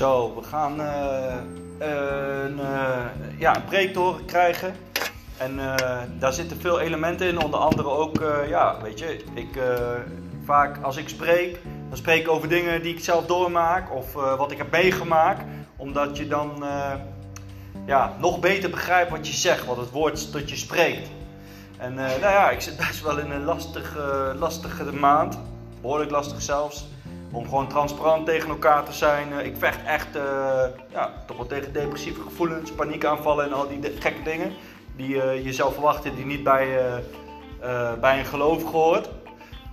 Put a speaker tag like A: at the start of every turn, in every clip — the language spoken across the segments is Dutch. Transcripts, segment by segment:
A: Zo, we gaan eh, een, uh, ja, een preek te horen krijgen. En uh, daar zitten veel elementen in, onder andere ook, ja, weet je, ik, vaak als ik spreek, dan spreek ik over dingen die ik zelf doormaak of wat ik heb meegemaakt. Omdat je dan ja, nog beter begrijpt wat je zegt, wat het woord dat je spreekt. En nou ja, ik zit best wel in een lastige, lastige maand, behoorlijk lastig zelfs. Om gewoon transparant tegen elkaar te zijn. Eh, ik vecht echt uh, ja, toch wel tegen depressieve gevoelens, paniekaanvallen en al die gekke dingen. Die uh, je zou verwachten die niet bij, bij een gelovige hoort.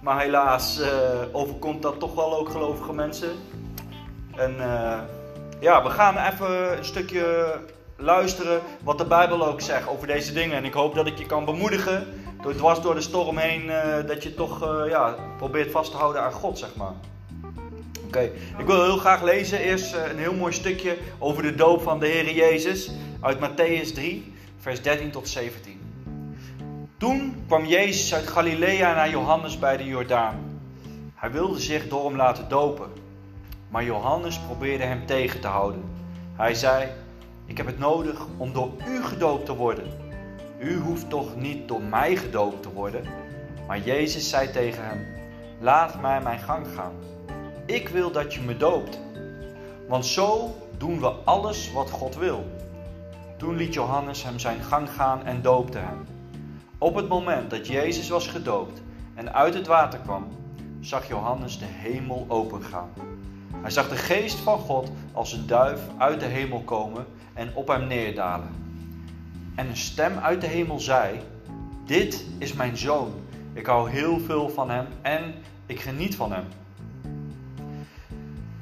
A: Maar helaas overkomt dat toch wel ook gelovige mensen. En ja, we gaan even een stukje luisteren wat de Bijbel ook zegt over deze dingen. En ik hoop dat ik je kan bemoedigen, door dwars door de storm heen, dat je toch ja, probeert vast te houden aan God, zeg maar. Oké, ik wil heel graag lezen eerst eh, een heel mooi stukje over de doop van de Heer Jezus uit Matthäus 3, vers 13 tot 17. Toen kwam Jezus uit Galilea naar Johannes bij de Jordaan. Hij wilde zich door hem laten dopen, maar Johannes probeerde hem tegen te houden. Hij zei: Ik heb het nodig om door u gedoopt te worden. U hoeft toch niet door mij gedoopt te worden? Maar Jezus zei tegen hem: Laat mij mijn gang gaan. Ik wil dat je me doopt. Want zo doen we alles wat God wil. Toen liet Johannes hem zijn gang gaan en doopte hem. Op het moment dat Jezus was gedoopt en uit het water kwam, zag Johannes de hemel opengaan. Hij zag de geest van God als een duif uit de hemel komen en op hem neerdalen. En een stem uit de hemel zei: Dit is mijn zoon. Ik hou heel veel van hem en ik geniet van hem.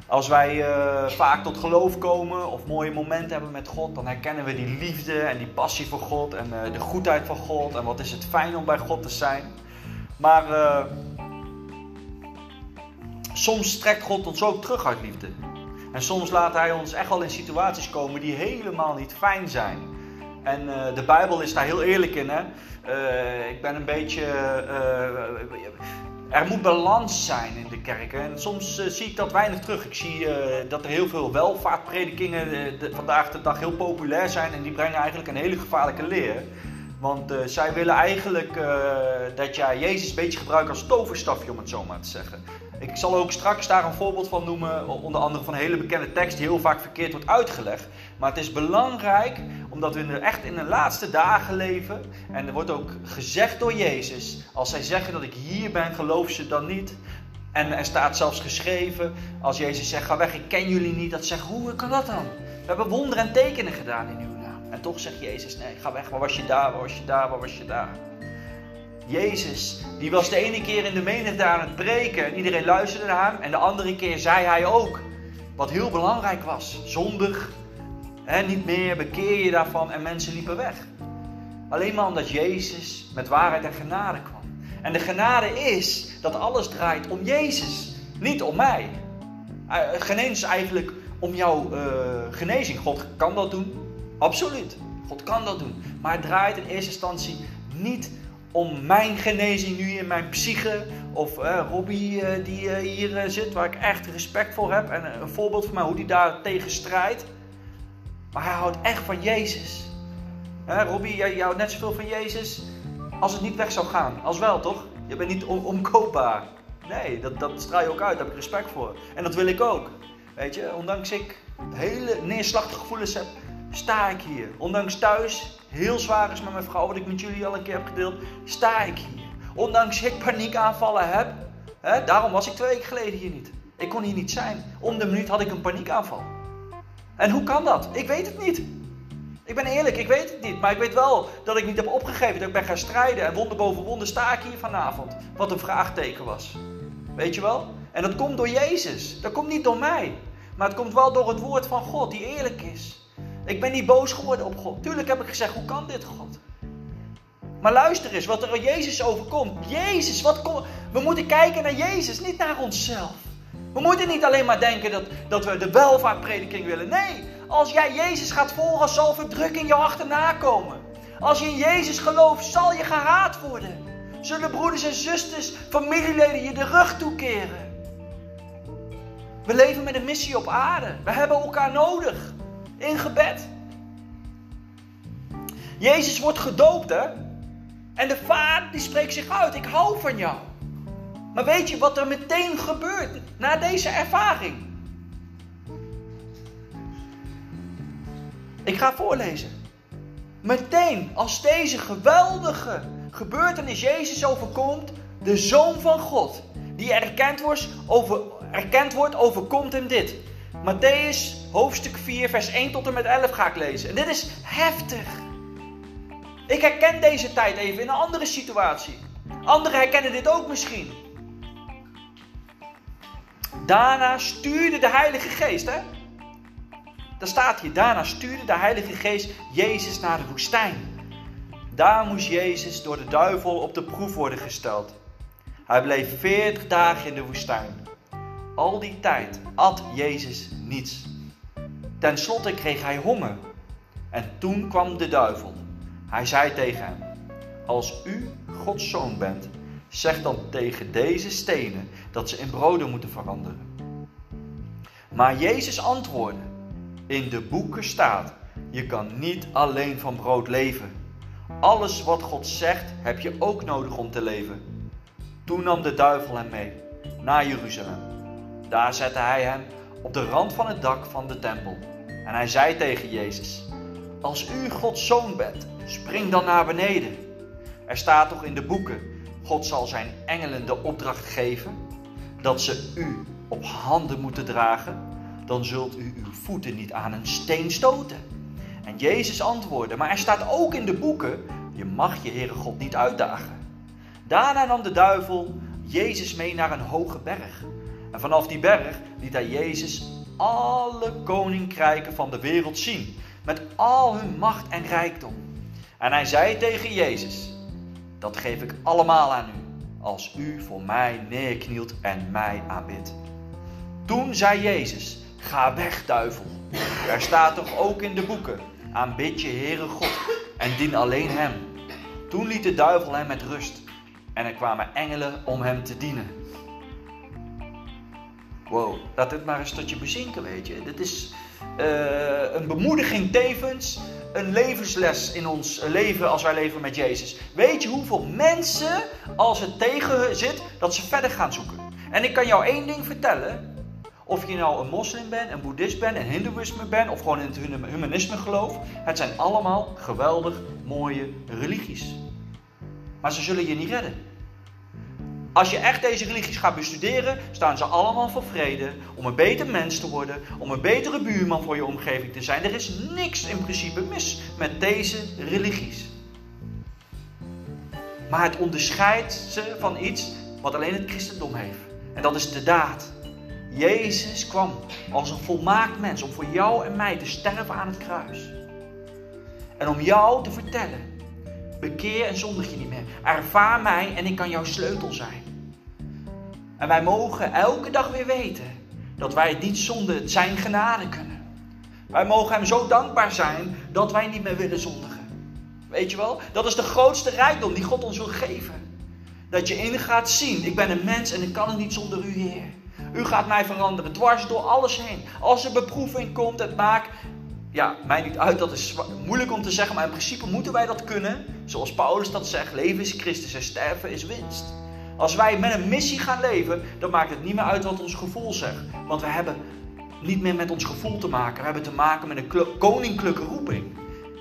A: Als wij uh, vaak tot geloof komen of mooie momenten hebben met God, dan herkennen we die liefde en die passie voor God en uh, de goedheid van God en wat is het fijn om bij God te zijn. Maar uh, soms strekt God ons ook terug uit liefde. En soms laat Hij ons echt wel in situaties komen die helemaal niet fijn zijn. En de Bijbel is daar heel eerlijk in. Hè? ik ben een beetje er moet balans zijn in de kerk. En soms uh, zie ik dat weinig terug. Ik zie uh, dat er heel veel welvaartpredikingen de, vandaag de dag heel populair zijn. En die brengen eigenlijk een hele gevaarlijke leer. Want zij willen eigenlijk dat jij Jezus een beetje gebruikt als toverstafje, om het zo maar te zeggen. Ik zal ook straks daar een voorbeeld van noemen, onder andere van een hele bekende tekst die heel vaak verkeerd wordt uitgelegd. Maar het is belangrijk omdat we echt in de laatste dagen leven. En er wordt ook gezegd door Jezus: als zij zeggen dat ik hier ben, geloof ze dan niet. En er staat zelfs geschreven: als Jezus zegt: ga weg, ik ken jullie niet. Dat zegt: hoe kan dat dan? We hebben wonderen en tekenen gedaan in uw naam. En toch zegt Jezus: nee, ga weg. Waar was je daar? Waar was je daar? Waar was je daar? Jezus, die was de ene keer in de menigte aan het preken en iedereen luisterde naar hem. En de andere keer zei hij ook, wat heel belangrijk was, zondig, hè, niet meer, bekeer je daarvan en mensen liepen weg. Alleen maar omdat Jezus met waarheid en genade kwam. En de genade is dat alles draait om Jezus, niet om mij. Uh, geen eens eigenlijk om jouw uh, genezing. God kan dat doen, absoluut. God kan dat doen. Maar het draait in eerste instantie niet om mijn genezing nu in mijn psyche. Of uh, Robbie die hier zit, waar ik echt respect voor heb. En een voorbeeld van mij hoe die daar tegen strijdt. Maar hij houdt echt van Jezus. Robbie, jij houdt net zoveel van Jezus als het niet weg zou gaan. Als wel, toch? Je bent niet omkoopbaar. Nee, dat, dat straal je ook uit. Daar heb ik respect voor. En dat wil ik ook. Weet je, ondanks ik hele neerslachtige gevoelens heb, sta ik hier. Ondanks thuis heel zwaar is met mijn vrouw, wat ik met jullie al een keer heb gedeeld, sta ik hier. Ondanks ik paniekaanvallen heb, hè, daarom was ik twee weken geleden hier niet. Ik kon hier niet zijn. Om de minuut had ik een paniekaanval. En hoe kan dat? Ik weet het niet. Ik ben eerlijk, ik weet het niet. Maar ik weet wel dat ik niet heb opgegeven. Dat ik ben gaan strijden. En wonder boven wonder sta ik hier vanavond. Wat een vraagteken was. Weet je wel? En dat komt door Jezus. Dat komt niet door mij. Maar het komt wel door het woord van God die eerlijk is. Ik ben niet boos geworden op God. Tuurlijk heb ik gezegd, hoe kan dit God? Maar luister eens, wat er aan Jezus overkomt. Jezus, wat kom... we moeten kijken naar Jezus, niet naar onszelf. We moeten niet alleen maar denken dat, dat we de welvaartprediking willen. Nee, als jij Jezus gaat volgen, zal verdrukking je achterna komen. Als je in Jezus gelooft, zal je gehaat worden. Zullen broeders en zusters, familieleden je de rug toekeren. We leven met een missie op aarde. We hebben elkaar nodig. In gebed. Jezus wordt gedoopt, hè? En de vader die spreekt zich uit: Ik hou van jou. Maar weet je wat er meteen gebeurt na deze ervaring? Ik ga voorlezen. Meteen als deze geweldige gebeurtenis Jezus overkomt, de Zoon van God, die erkend wordt, erkend wordt overkomt hem dit. Matthäus hoofdstuk 4, vers 1 tot en met 11 ga ik lezen. En dit is heftig. Ik herken deze tijd even in een andere situatie. Anderen herkennen dit ook misschien. Daarna stuurde de Heilige Geest, hè? Daar staat hier, daarna stuurde de Heilige Geest Jezus naar de woestijn. Daar moest Jezus door de duivel op de proef worden gesteld. Hij bleef 40 dagen in de woestijn. Al die tijd at Jezus niets. Ten slotte kreeg hij honger. En toen kwam de duivel. Hij zei tegen hem: Als u Gods zoon bent, zeg dan tegen deze stenen dat ze in broden moeten veranderen. Maar Jezus antwoordde: In de boeken staat: Je kan niet alleen van brood leven. Alles wat God zegt, heb je ook nodig om te leven. Toen nam de duivel hem mee naar Jeruzalem. Daar zette hij hem op de rand van het dak van de tempel. En hij zei tegen Jezus: Als u Gods zoon bent, spring dan naar beneden. Er staat toch in de boeken: God zal zijn engelen de opdracht geven dat ze u op handen moeten dragen, dan zult u uw voeten niet aan een steen stoten. En Jezus antwoordde, maar er staat ook in de boeken, je mag je Heere God niet uitdagen. Daarna nam de duivel Jezus mee naar een hoge berg. En vanaf die berg liet hij Jezus alle koninkrijken van de wereld zien, met al hun macht en rijkdom. En hij zei tegen Jezus, dat geef ik allemaal aan u als u voor mij neerknielt en mij aanbidt. Toen zei Jezus, ga weg duivel. Er staat toch ook in de boeken, aanbid je Heere God en dien alleen Hem. Toen liet de duivel hem met rust en er kwamen engelen om hem te dienen. Wow, laat dit maar eens tot je bezinken, weet je. Dit is uh, een bemoediging tevens een levensles in ons leven als wij leven met Jezus. Weet je hoeveel mensen, als het tegen zit, dat ze verder gaan zoeken? En ik kan jou één ding vertellen. Of je nou een moslim bent, een boeddhist bent, een hindoeïsme bent of gewoon in het humanisme gelooft. Het zijn allemaal geweldig mooie religies. Maar ze zullen je niet redden. Als je echt deze religies gaat bestuderen, staan ze allemaal voor vrede, om een beter mens te worden, om een betere buurman voor je omgeving te zijn. Er is niks in principe mis met deze religies. Maar het onderscheidt ze van iets wat alleen het christendom heeft. En dat is de daad. Jezus kwam als een volmaakt mens om voor jou en mij te sterven aan het kruis. En om jou te vertellen Bekeer en zondig je niet meer. Ervaar mij en ik kan jouw sleutel zijn. En wij mogen elke dag weer weten dat wij het niet zonder zijn genade kunnen. Wij mogen hem zo dankbaar zijn dat wij niet meer willen zondigen. Weet je wel? Dat is de grootste rijkdom die God ons wil geven. Dat je in gaat zien, ik ben een mens en ik kan het niet zonder u, Heer. U gaat mij veranderen, dwars door alles heen. Als er beproeving komt, het maakt ja, mij niet uit, dat is moeilijk om te zeggen, maar in principe moeten wij dat kunnen. Zoals Paulus dat zegt, leven is Christus en sterven is winst. Als wij met een missie gaan leven, dan maakt het niet meer uit wat ons gevoel zegt. Want we hebben niet meer met ons gevoel te maken. We hebben te maken met een koninklijke roeping.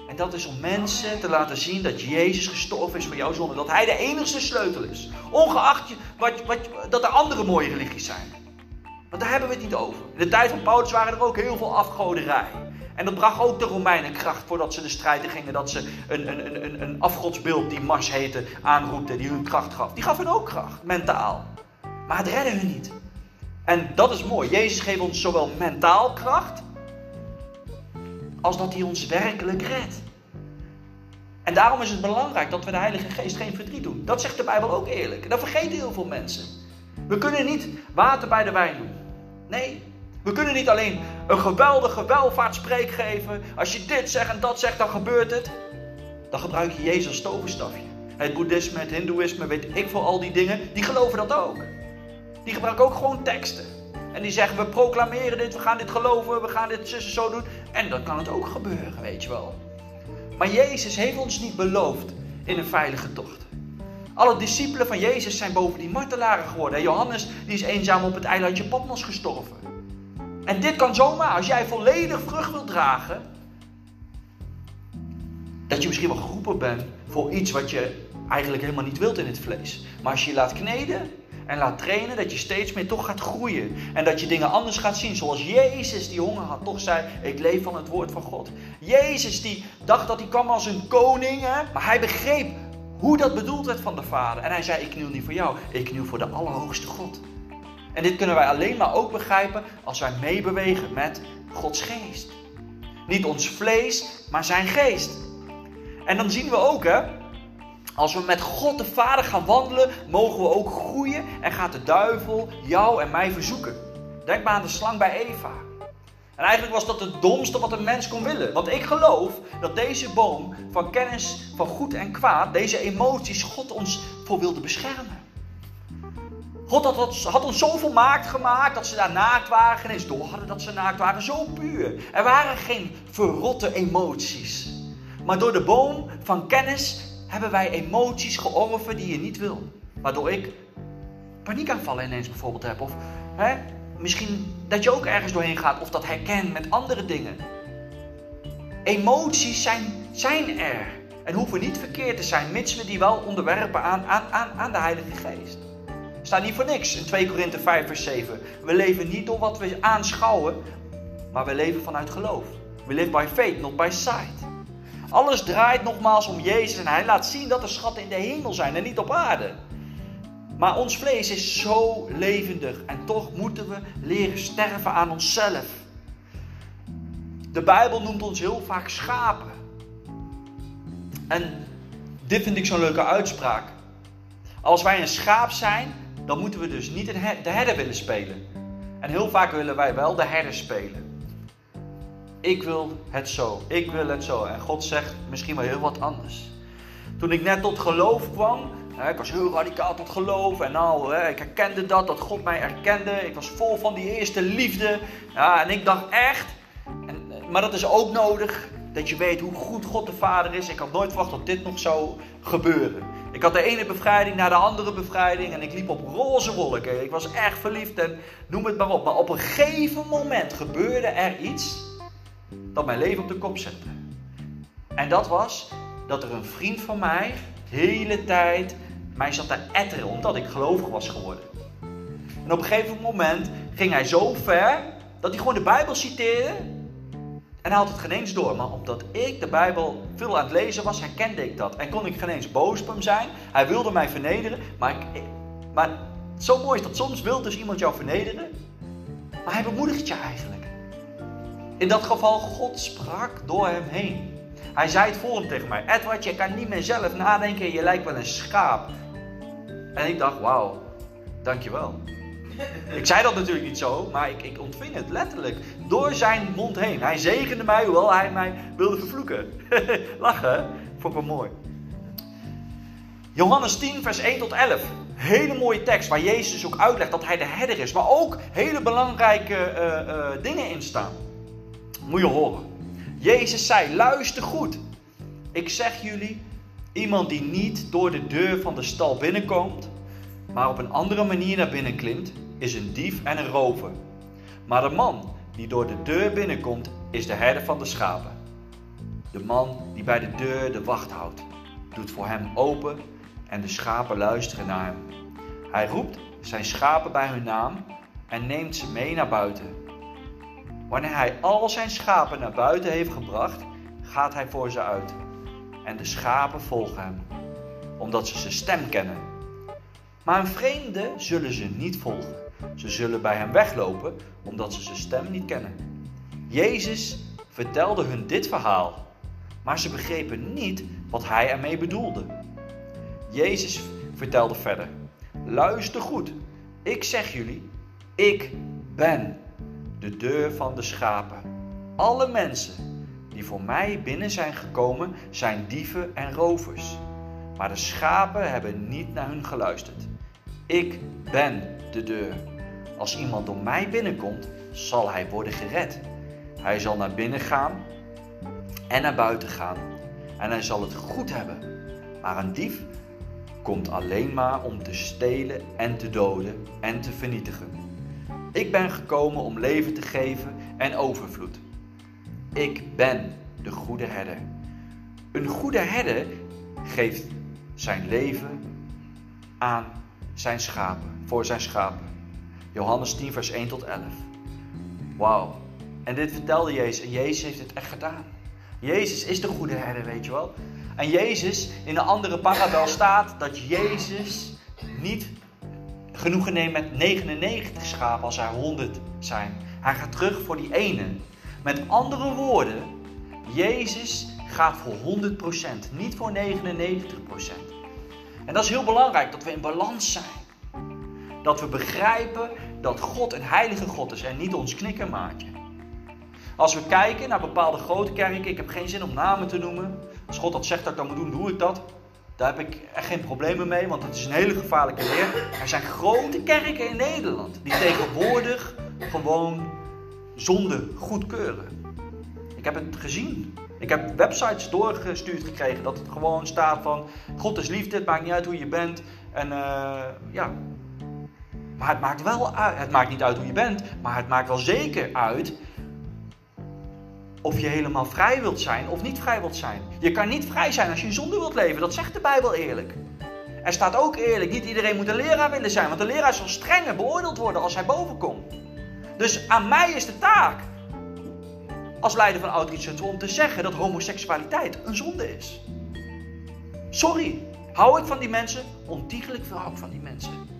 A: En dat is om mensen te laten zien dat Jezus gestorven is voor jouw zonde. Dat Hij de enigste sleutel is. Ongeacht wat, wat, dat er andere mooie religies zijn. Want daar hebben we het niet over. In de tijd van Paulus waren er ook heel veel afgoderij. En dat bracht ook de Romeinen kracht voordat ze de strijd gingen. Dat ze een, een, een, een afgodsbeeld die Mars heette aanroepte, die hun kracht gaf. Die gaf hun ook kracht, mentaal. Maar het redde hun niet. En dat is mooi. Jezus geeft ons zowel mentaal kracht, als dat hij ons werkelijk redt. En daarom is het belangrijk dat we de Heilige Geest geen verdriet doen. Dat zegt de Bijbel ook eerlijk. Dat vergeten heel veel mensen. We kunnen niet water bij de wijn doen. Nee, we kunnen niet alleen een geweldige welvaartspreek geven. Als je dit zegt en dat zegt, dan gebeurt het. Dan gebruik je Jezus als toverstafje. Het boeddhisme, het hindoeïsme, weet ik veel, al die dingen, die geloven dat ook. Die gebruiken ook gewoon teksten. En die zeggen, we proclameren dit, we gaan dit geloven, we gaan dit zussen zo doen. En dan kan het ook gebeuren, weet je wel. Maar Jezus heeft ons niet beloofd in een veilige tocht. Alle discipelen van Jezus zijn boven die martelaren geworden. En Johannes die is eenzaam op het eilandje Patmos gestorven. En dit kan zomaar, als jij volledig vrucht wilt dragen, dat je misschien wel geroepen bent voor iets wat je eigenlijk helemaal niet wilt in het vlees. Maar als je je laat kneden en laat trainen, dat je steeds meer toch gaat groeien. En dat je dingen anders gaat zien. Zoals Jezus die honger had, toch zei, ik leef van het woord van God. Jezus die dacht dat hij kwam als een koning, hè? maar hij begreep hoe dat bedoeld werd van de Vader. En hij zei, ik kniel niet voor jou, ik kniel voor de Allerhoogste God. En dit kunnen wij alleen maar ook begrijpen als wij meebewegen met Gods geest. Niet ons vlees, maar zijn geest. En dan zien we ook, hè, als we met God de Vader gaan wandelen, mogen we ook groeien en gaat de duivel jou en mij verzoeken. Denk maar aan de slang bij Eva. En eigenlijk was dat het domste wat een mens kon willen. Want ik geloof dat deze boom van kennis van goed en kwaad, deze emoties, God ons voor wilde beschermen. God had, had, ons zo volmaakt gemaakt dat ze daar naakt waren, geen eens door hadden dat ze naakt waren, zo puur. Er waren geen verrotte emoties. Maar door de boom van kennis hebben wij emoties georven die je niet wil. Waardoor ik paniekaanvallen ineens bijvoorbeeld heb. Of hè, misschien dat je ook ergens doorheen gaat of dat herkent met andere dingen. Emoties zijn, zijn er. En hoeven niet verkeerd te zijn, mits we die wel onderwerpen aan, aan, aan de Heilige Geest. Staat niet voor niks in 2 Korinthe 5 vers 7. We leven niet door wat we aanschouwen, maar we leven vanuit geloof. We live by faith, not by sight. Alles draait nogmaals om Jezus en hij laat zien dat er schatten in de hemel zijn en niet op aarde. Maar ons vlees is zo levendig en toch moeten we leren sterven aan onszelf. De Bijbel noemt ons heel vaak schapen. En dit vind ik zo'n leuke uitspraak. Als wij een schaap zijn, dan moeten we dus niet de herder willen spelen. En heel vaak willen wij wel de herder spelen. Ik wil het zo, ik wil het zo. En God zegt misschien wel heel wat anders. Toen ik net tot geloof kwam, ik was heel radicaal tot geloof. En nou, ik herkende dat, dat God mij erkende. Ik was vol van die eerste liefde. Ja, en ik dacht echt, en, maar dat is ook nodig, dat je weet hoe goed God de Vader is. Ik had nooit verwacht dat dit nog zou gebeuren. Ik had de ene bevrijding na de andere bevrijding en ik liep op roze wolken. Ik was echt verliefd en noem het maar op. Maar op een gegeven moment gebeurde er iets dat mijn leven op de kop zette. En dat was dat er een vriend van mij de hele tijd mij zat te etteren omdat ik gelovig was geworden. En op een gegeven moment ging hij zo ver dat hij gewoon de Bijbel citeerde. En hij had het geen eens door. Maar omdat ik de Bijbel veel aan het lezen was, herkende ik dat. En kon ik geen eens boos op hem zijn. Hij wilde mij vernederen. Maar, ik, maar zo mooi is dat soms wil dus iemand jou vernederen. Maar hij bemoedigt je eigenlijk. In dat geval, God sprak door hem heen. Hij zei het volgende tegen mij: Edward, je kan niet meer zelf nadenken, je lijkt wel een schaap. En ik dacht: Wauw, dankjewel. Ik zei dat natuurlijk niet zo, maar ik, ik ontving het letterlijk door zijn mond heen. Hij zegende mij, hoewel hij mij wilde vervloeken. Lachen, vond ik wel mooi. Johannes 10, vers 1 tot 11. Hele mooie tekst waar Jezus ook uitlegt dat hij de herder is, maar ook hele belangrijke uh, uh, dingen in staan. Moet je horen. Jezus zei: luister goed. Ik zeg jullie: iemand die niet door de deur van de stal binnenkomt, maar op een andere manier naar binnen klimt, is een dief en een rover. Maar de man die door de deur binnenkomt, is de herder van de schapen. De man die bij de deur de wacht houdt, doet voor hem open en de schapen luisteren naar hem. Hij roept zijn schapen bij hun naam en neemt ze mee naar buiten. Wanneer hij al zijn schapen naar buiten heeft gebracht, gaat hij voor ze uit. En de schapen volgen hem, omdat ze zijn stem kennen. Maar een vreemde zullen ze niet volgen. Ze zullen bij hem weglopen, omdat ze zijn stem niet kennen. Jezus vertelde hun dit verhaal, maar ze begrepen niet wat hij ermee bedoelde. Jezus vertelde verder: Luister goed, ik zeg jullie, ik ben de deur van de schapen. Alle mensen die voor mij binnen zijn gekomen zijn dieven en rovers. Maar de schapen hebben niet naar hun geluisterd. Ik ben de deur. Als iemand door mij binnenkomt, zal hij worden gered. Hij zal naar binnen gaan en naar buiten gaan. En hij zal het goed hebben. Maar een dief komt alleen maar om te stelen en te doden en te vernietigen. Ik ben gekomen om leven te geven en overvloed. Ik ben de goede herder. Een goede herder geeft zijn leven aan zijn schapen, voor zijn schapen. Johannes 10, vers 1 tot 11. Wauw. En dit vertelde Jezus en Jezus heeft het echt gedaan. Jezus is de goede herder, weet je wel. En Jezus, in een andere parabel staat dat Jezus niet genoegen neemt met 99 schapen als er 100 zijn. Hij gaat terug voor die ene. Met andere woorden, Jezus gaat voor 100%, niet voor 99%. En dat is heel belangrijk, dat we in balans zijn. Dat we begrijpen dat God een heilige God is en niet ons knikkermaatje. Als we kijken naar bepaalde grote kerken, ik heb geen zin om namen te noemen. Als God dat zegt dat ik dat moet doen, doe ik dat. Daar heb ik echt geen problemen mee, want het is een hele gevaarlijke leer. Er zijn grote kerken in Nederland die tegenwoordig gewoon zonde goedkeuren. Ik heb het gezien. Ik heb websites doorgestuurd gekregen dat het gewoon staat van God is liefde, het maakt niet uit hoe je bent. En uh, ja. Maar het maakt wel uit. Het maakt niet uit hoe je bent, maar het maakt wel zeker uit of je helemaal vrij wilt zijn of niet vrij wilt zijn. Je kan niet vrij zijn als je in zonde wilt leven. Dat zegt de Bijbel eerlijk. Er staat ook eerlijk, niet iedereen moet een leraar willen zijn, want de leraar zal strenger beoordeeld worden als hij boven komt. Dus aan mij is de taak als leider van Outreach om te zeggen dat homoseksualiteit een zonde is. Sorry, hou ik van die mensen? Ontiegelijk veel hou ik van die mensen.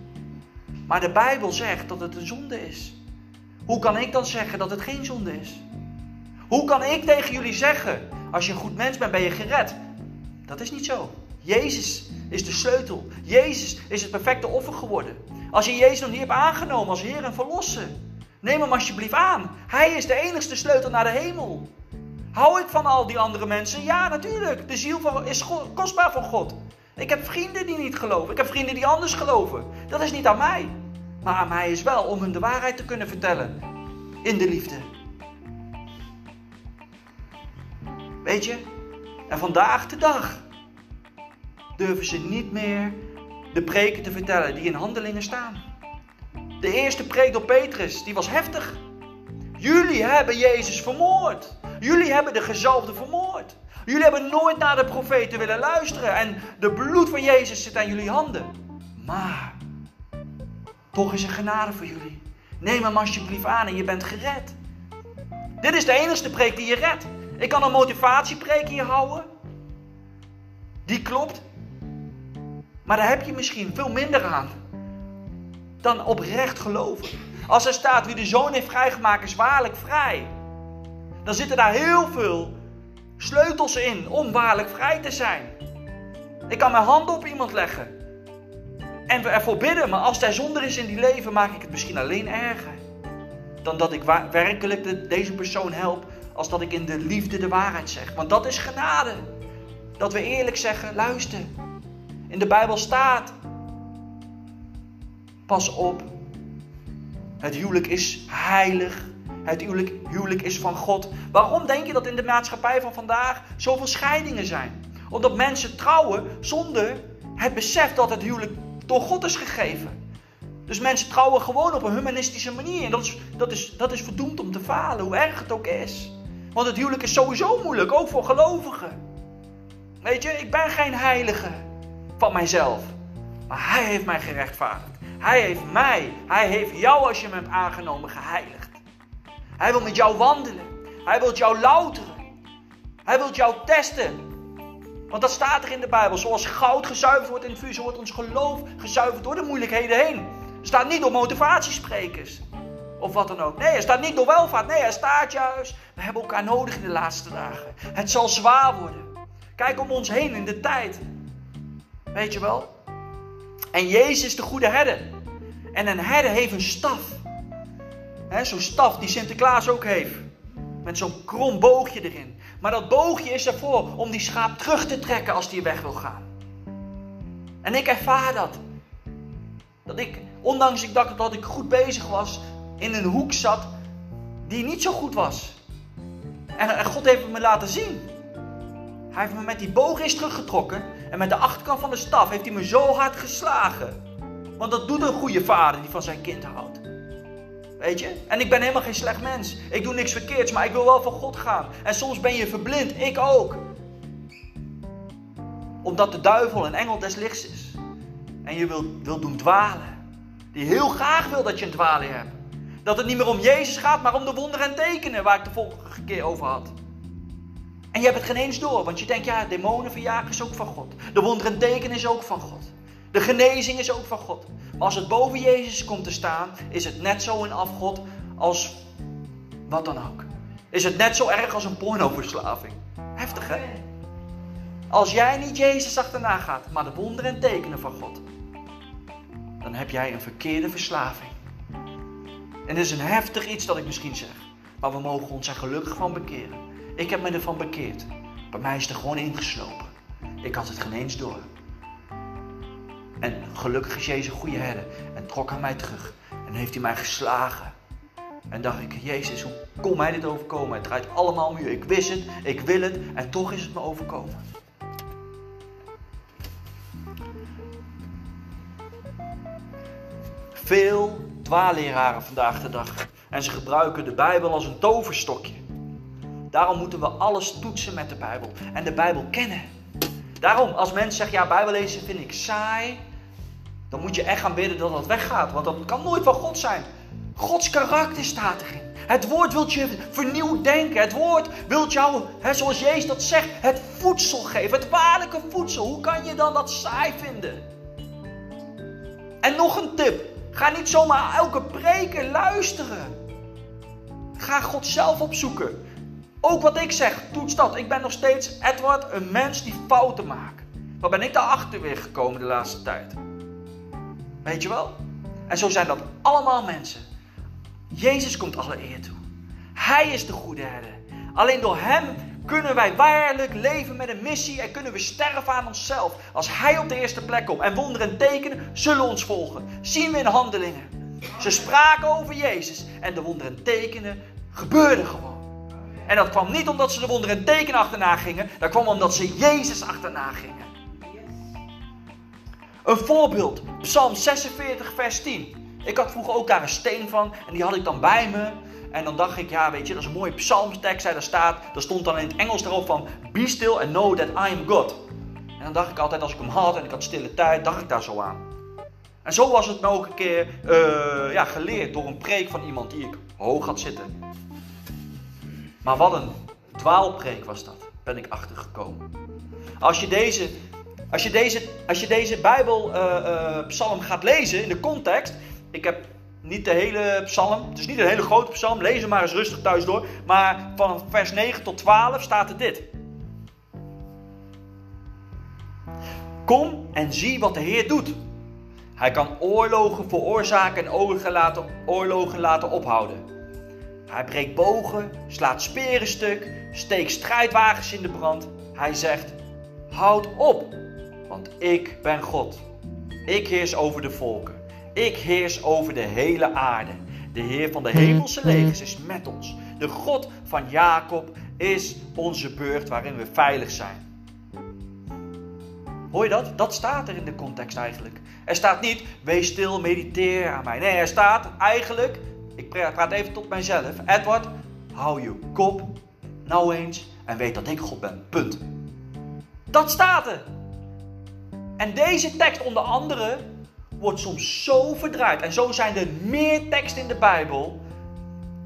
A: Maar de Bijbel zegt dat het een zonde is. Hoe kan ik dan zeggen dat het geen zonde is? Hoe kan ik tegen jullie zeggen, als je een goed mens bent, ben je gered? Dat is niet zo. Jezus is de sleutel. Jezus is het perfecte offer geworden. Als je Jezus nog niet hebt aangenomen als Heer en Verlosser, neem hem alsjeblieft aan. Hij is de enigste sleutel naar de hemel. Hou ik van al die andere mensen? Ja, natuurlijk. De ziel van, is kostbaar van God. Ik heb vrienden die niet geloven. Ik heb vrienden die anders geloven. Dat is niet aan mij. Maar aan mij is wel om hun de waarheid te kunnen vertellen. In de liefde. Weet je? En vandaag de dag durven ze niet meer de preken te vertellen die in handelingen staan. De eerste preek door Petrus, die was heftig. Jullie hebben Jezus vermoord. Jullie hebben de gezalfde vermoord. Jullie hebben nooit naar de profeten willen luisteren. En de bloed van Jezus zit aan jullie handen. Maar, toch is er genade voor jullie. Neem hem alsjeblieft aan en je bent gered. Dit is de enige preek die je redt. Ik kan een motivatiepreek hier houden. Die klopt. Maar daar heb je misschien veel minder aan. Dan oprecht geloven. Als er staat wie de zoon heeft vrijgemaakt is waarlijk vrij. Dan zitten daar heel veel sleutels in om waarlijk vrij te zijn. Ik kan mijn hand op iemand leggen. En we ervoor bidden. Maar als er zonder is in die leven maak ik het misschien alleen erger. Dan dat ik werkelijk deze persoon help als dat ik in de liefde de waarheid zeg. Want dat is genade. Dat we eerlijk zeggen, luister. In de Bijbel staat, pas op. Het huwelijk is heilig. Het huwelijk, huwelijk is van God. Waarom denk je dat in de maatschappij van vandaag zoveel scheidingen zijn? Omdat mensen trouwen zonder het besef dat het huwelijk door God is gegeven. Dus mensen trouwen gewoon op een humanistische manier. En dat is, dat is, dat is verdoemd om te falen, hoe erg het ook is. Want het huwelijk is sowieso moeilijk, ook voor gelovigen. Weet je, ik ben geen heilige van mijzelf. Maar Hij heeft mij gerechtvaardigd. Hij heeft mij, Hij heeft jou als je hem hebt aangenomen geheiligd. Hij wil met jou wandelen. Hij wil jou louteren. Hij wil jou testen. Want dat staat er in de Bijbel. Zoals goud gezuiverd wordt in het vuur, zo wordt ons geloof gezuiverd door de moeilijkheden heen. Er staat niet door motivatiesprekers. Of wat dan ook. Nee, er staat niet door welvaart. Nee, er staat juist. We hebben elkaar nodig in de laatste dagen. Het zal zwaar worden. Kijk om ons heen in de tijd. Weet je wel? En Jezus is de goede herder. En een herder heeft een staf. Zo'n staf die Sinterklaas ook heeft. Met zo'n krom boogje erin. Maar dat boogje is ervoor om die schaap terug te trekken als die weg wil gaan. En ik ervaar dat. Dat ik, ondanks ik dacht dat ik goed bezig was, in een hoek zat die niet zo goed was. En, God heeft me laten zien. Hij heeft me met die boog eens teruggetrokken. En met de achterkant van de staf heeft hij me zo hard geslagen. Want dat doet een goede vader die van zijn kind houdt. Weet je? En ik ben helemaal geen slecht mens. Ik doe niks verkeerds, maar ik wil wel van God gaan. En soms ben je verblind, ik ook. Omdat de duivel een engel des lichts is. En je wil, wil doen dwalen. Die heel graag wil dat je een dwaling hebt. Dat het niet meer om Jezus gaat, maar om de wonderen en tekenen waar ik de vorige keer over had. En je hebt het geen eens door, want je denkt, ja, demonen verjagen is ook van God. De wonderen en tekenen is ook van God. De genezing is ook van God. Als het boven Jezus komt te staan, is het net zo een afgod als wat dan ook. Is het net zo erg als een pornoverslaving. Heftig hè? Als jij niet Jezus achterna gaat, maar de wonderen en tekenen van God, dan heb jij een verkeerde verslaving. En dit is een heftig iets dat ik misschien zeg, maar we mogen ons er gelukkig van bekeren. Ik heb me ervan bekeerd. Bij mij is er gewoon ingeslopen. Ik had het geen eens door. En gelukkig is Jezus een goede herder en trok aan mij terug. En heeft hij mij geslagen. En dacht ik, Jezus, hoe kon mij dit overkomen? Het draait allemaal om u. Ik wist het, ik wil het en toch is het me overkomen. Veel dwaalleraren vandaag de dag. En ze gebruiken de Bijbel als een toverstokje. Daarom moeten we alles toetsen met de Bijbel en de Bijbel kennen. Daarom, als mensen zeggen, ja, Bijbel lezen vind ik saai, dan moet je echt gaan bidden dat dat weggaat. Want dat kan nooit van God zijn. Gods karakter staat erin. Het woord wilt je vernieuwd denken. Het woord wilt jou, zoals Jezus dat zegt, het voedsel geven. Het waarlijke voedsel. Hoe kan je dan dat saai vinden? En nog een tip. Ga niet zomaar elke preken luisteren. Ga God zelf opzoeken. Ook wat ik zeg, toets dat. Ik ben nog steeds, Edward, een mens die fouten maakt. Waar ben ik daarachter weer gekomen de laatste tijd? Weet je wel? En zo zijn dat allemaal mensen. Jezus komt alle eer toe. Hij is de goede herder. Alleen door Hem kunnen wij waarlijk leven met een missie en kunnen we sterven aan onszelf. Als Hij op de eerste plek komt en wonderen en tekenen zullen ons volgen. Zien we in handelingen. Ze spraken over Jezus en de wonderen en tekenen gebeurden gewoon. En dat kwam niet omdat ze de wonderen en tekenen achterna gingen. Dat kwam omdat ze Jezus achterna gingen. Een voorbeeld, Psalm 46, vers 10. Ik had vroeger ook daar een steen van en die had ik dan bij me. En dan dacht ik, ja, weet je, dat is een mooie psalmtekst. Daar staat, daar stond dan in het Engels erop van: Be still and know that I am God. En dan dacht ik altijd, als ik hem had en ik had stille tijd, dacht ik daar zo aan. En zo was het me ook een keer uh, ja, geleerd door een preek van iemand die ik hoog had zitten. Maar wat een dwaalpreek was dat, ben ik achtergekomen. Als je deze, als je deze, als je deze Bijbelpsalm uh, uh, gaat lezen in de context. Ik heb niet de hele psalm, het is niet een hele grote psalm, lees hem maar eens rustig thuis door. Maar van vers 9 tot 12 staat er dit. Kom en zie wat de Heer doet. Hij kan oorlogen veroorzaken en oorlogen laten, oorlogen laten ophouden. Hij breekt bogen, slaat speren stuk, steekt strijdwagens in de brand. Hij zegt: Houd op, want ik ben God. Ik heers over de volken. Ik heers over de hele aarde. De Heer van de hemelse legers is met ons. De God van Jacob is onze burcht waarin we veilig zijn. Hoor je dat? Dat staat er in de context eigenlijk. Er staat niet, wees stil, mediteer aan mij. Nee, er staat eigenlijk, ik praat even tot mijzelf. Edward, hou je kop nou eens en weet dat ik God ben. Punt. Dat staat er. En deze tekst onder andere wordt soms zo verdraaid. En zo zijn er meer teksten in de Bijbel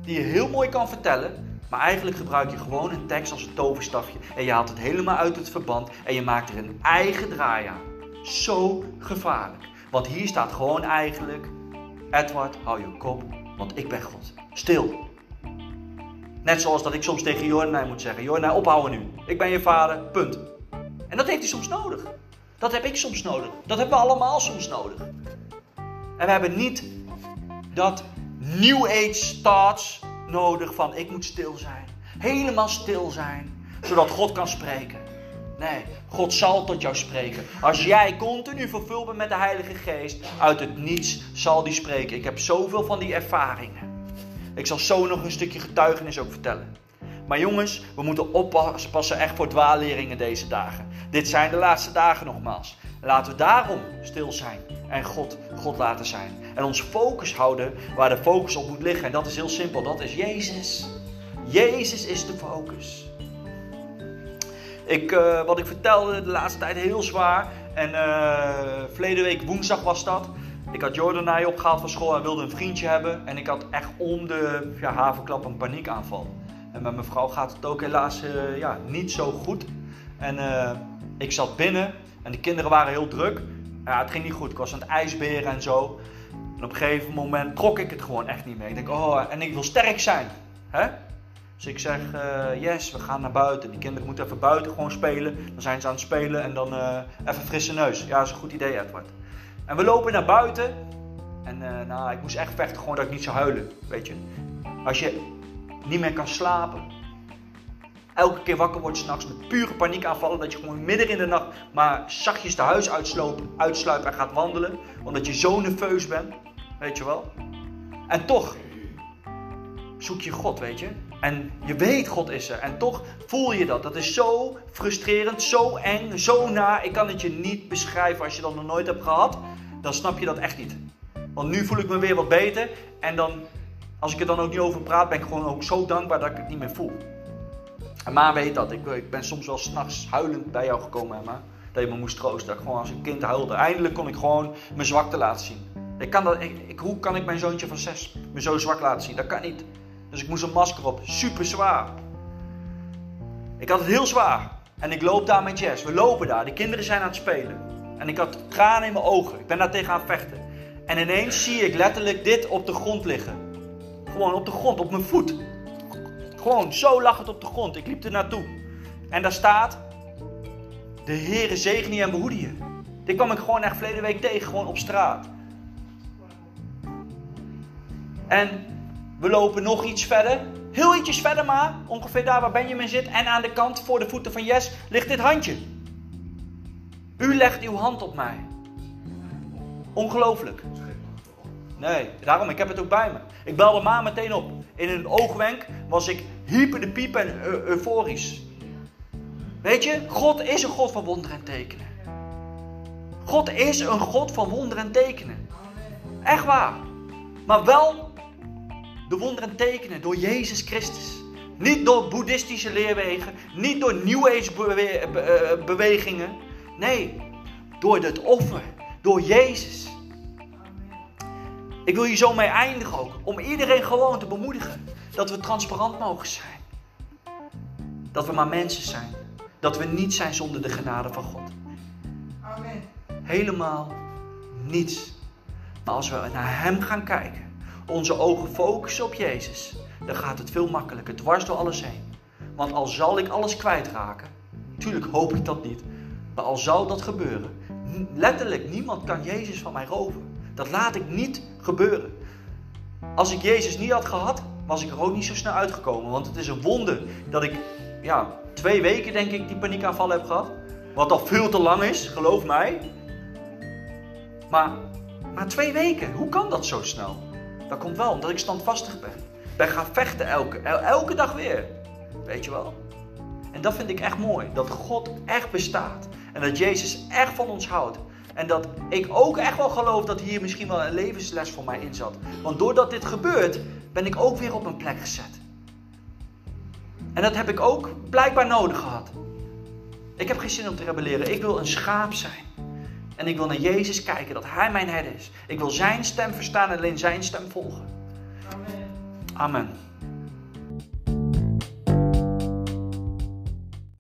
A: die je heel mooi kan vertellen. Maar eigenlijk gebruik je gewoon een tekst als een toverstafje. En je haalt het helemaal uit het verband en je maakt er een eigen draai aan. Zo gevaarlijk. Want hier staat gewoon eigenlijk: Edward, hou je kop want ik ben God. Stil. Net zoals dat ik soms tegen Jornij moet zeggen: Jornij, ophouden nu. Ik ben je vader, punt. En dat heeft hij soms nodig. Dat heb ik soms nodig. Dat hebben we allemaal soms nodig. En we hebben niet dat New Age thoughts nodig van ik moet stil zijn. Helemaal stil zijn, zodat God kan spreken. Nee, God zal tot jou spreken. Als jij continu vervuld bent met de Heilige Geest, uit het niets zal die spreken. Ik heb zoveel van die ervaringen. Ik zal zo nog een stukje getuigenis ook vertellen. Maar jongens, we moeten oppassen echt voor dwaalleringen deze dagen. Dit zijn de laatste dagen nogmaals. Laten we daarom stil zijn en God, God laten zijn. En ons focus houden waar de focus op moet liggen. En dat is heel simpel, dat is Jezus. Jezus is de focus. Ik, uh, wat ik vertelde de laatste tijd heel zwaar. En uh, verleden week woensdag was dat. Ik had Jordan naar je opgehaald van school en wilde een vriendje hebben. En ik had echt om de ja, havenklap een paniekaanval. En met mijn vrouw gaat het ook helaas uh, ja, niet zo goed. En ik zat binnen en de kinderen waren heel druk. Ja, het ging niet goed. Ik was aan het ijsberen en zo. En op een gegeven moment trok ik het gewoon echt niet meer. Ik denk, oh, en ik wil sterk zijn. Hè? Dus ik zeg, uh, yes, we gaan naar buiten. Die kinderen moeten even buiten gewoon spelen. Dan zijn ze aan het spelen en dan uh, even frisse neus. Ja, dat is een goed idee, Edward. En we lopen naar buiten. En nou, ik moest echt vechten, gewoon dat ik niet zou huilen. Weet je. Als je niet meer kan slapen. Elke keer wakker wordt s'nachts met pure paniek aanvallen. Dat je gewoon midden in de nacht maar zachtjes de huis uitsluipt en gaat wandelen. Omdat je zo nerveus bent. Weet je wel. En toch zoek je God, weet je. En je weet God is er. En toch voel je dat. Dat is zo frustrerend, zo eng, zo na. Ik kan het je niet beschrijven als je dat nog nooit hebt gehad. Dan snap je dat echt niet. Want nu voel ik me weer wat beter. En dan, als ik er dan ook niet over praat, ben ik gewoon ook zo dankbaar dat ik het niet meer voel. En Ma weet dat. Ik, ik ben soms wel s'nachts huilend bij jou gekomen, Emma. Dat je me moest troosten. Gewoon als een kind huilde. Eindelijk kon ik gewoon mijn zwakte laten zien. Ik kan dat, ik, hoe kan ik mijn zoontje van zes me zo zwak laten zien? Dat kan niet. Dus ik moest een masker op. Super zwaar. Ik had het heel zwaar. En ik loop daar met Jess. We lopen daar. De kinderen zijn aan het spelen. En ik had tranen in mijn ogen. Ik ben daar tegen aan het vechten. En ineens zie ik letterlijk dit op de grond liggen. Gewoon op de grond, op mijn voet. Gewoon zo lag het op de grond. Ik liep er naartoe. En daar staat: De Heere zegen je en behoede je. Dit kwam ik gewoon echt verleden week tegen, gewoon op straat. En we lopen nog iets verder. Heel ietsjes verder maar. Ongeveer daar waar Benjamin zit. En aan de kant voor de voeten van Jes ligt dit handje. U legt uw hand op mij. Ongelooflijk. Nee, daarom, ik heb het ook bij me. Ik belde ma meteen op. In een oogwenk was ik hyper de piep en euforisch. Weet je, God is een God van wonderen en tekenen. God is een God van wonderen en tekenen. Echt waar. Maar wel de wonderen tekenen door Jezus Christus. Niet door boeddhistische leerwegen, niet door New Age eh, bewegingen. Nee, door het offer, door Jezus. Ik wil hier zo mee eindigen ook, om iedereen gewoon te bemoedigen dat we transparant mogen zijn. Dat we maar mensen zijn. Dat we niet zijn zonder de genade van God. Amen. Helemaal niets. Maar als we naar Hem gaan kijken, onze ogen focussen op Jezus, dan gaat het veel makkelijker, dwars door alles heen. Want al zal ik alles kwijtraken, tuurlijk hoop ik dat niet, maar al zal dat gebeuren, letterlijk niemand kan Jezus van mij roven. Dat laat ik niet gebeuren. Als ik Jezus niet had gehad, was ik er ook niet zo snel uitgekomen. Want het is een wonder dat ik, ja, twee weken denk ik die paniekaanval heb gehad. Wat al veel te lang is, geloof mij. Maar, maar twee weken, hoe kan dat zo snel? Dat komt wel omdat ik standvastig ben. Ben gaan vechten elke, elke dag weer. Weet je wel? En dat vind ik echt mooi. Dat God echt bestaat. En dat Jezus echt van ons houdt. En dat ik ook echt wel geloof dat hier misschien wel een levensles voor mij in zat. Want doordat dit gebeurt, ben ik ook weer op een plek gezet. En dat heb ik ook blijkbaar nodig gehad. Ik heb geen zin om te rebelleren. Ik wil een schaap zijn. En ik wil naar Jezus kijken, dat Hij mijn herder is. Ik wil Zijn stem verstaan en alleen Zijn stem volgen. Amen. Amen.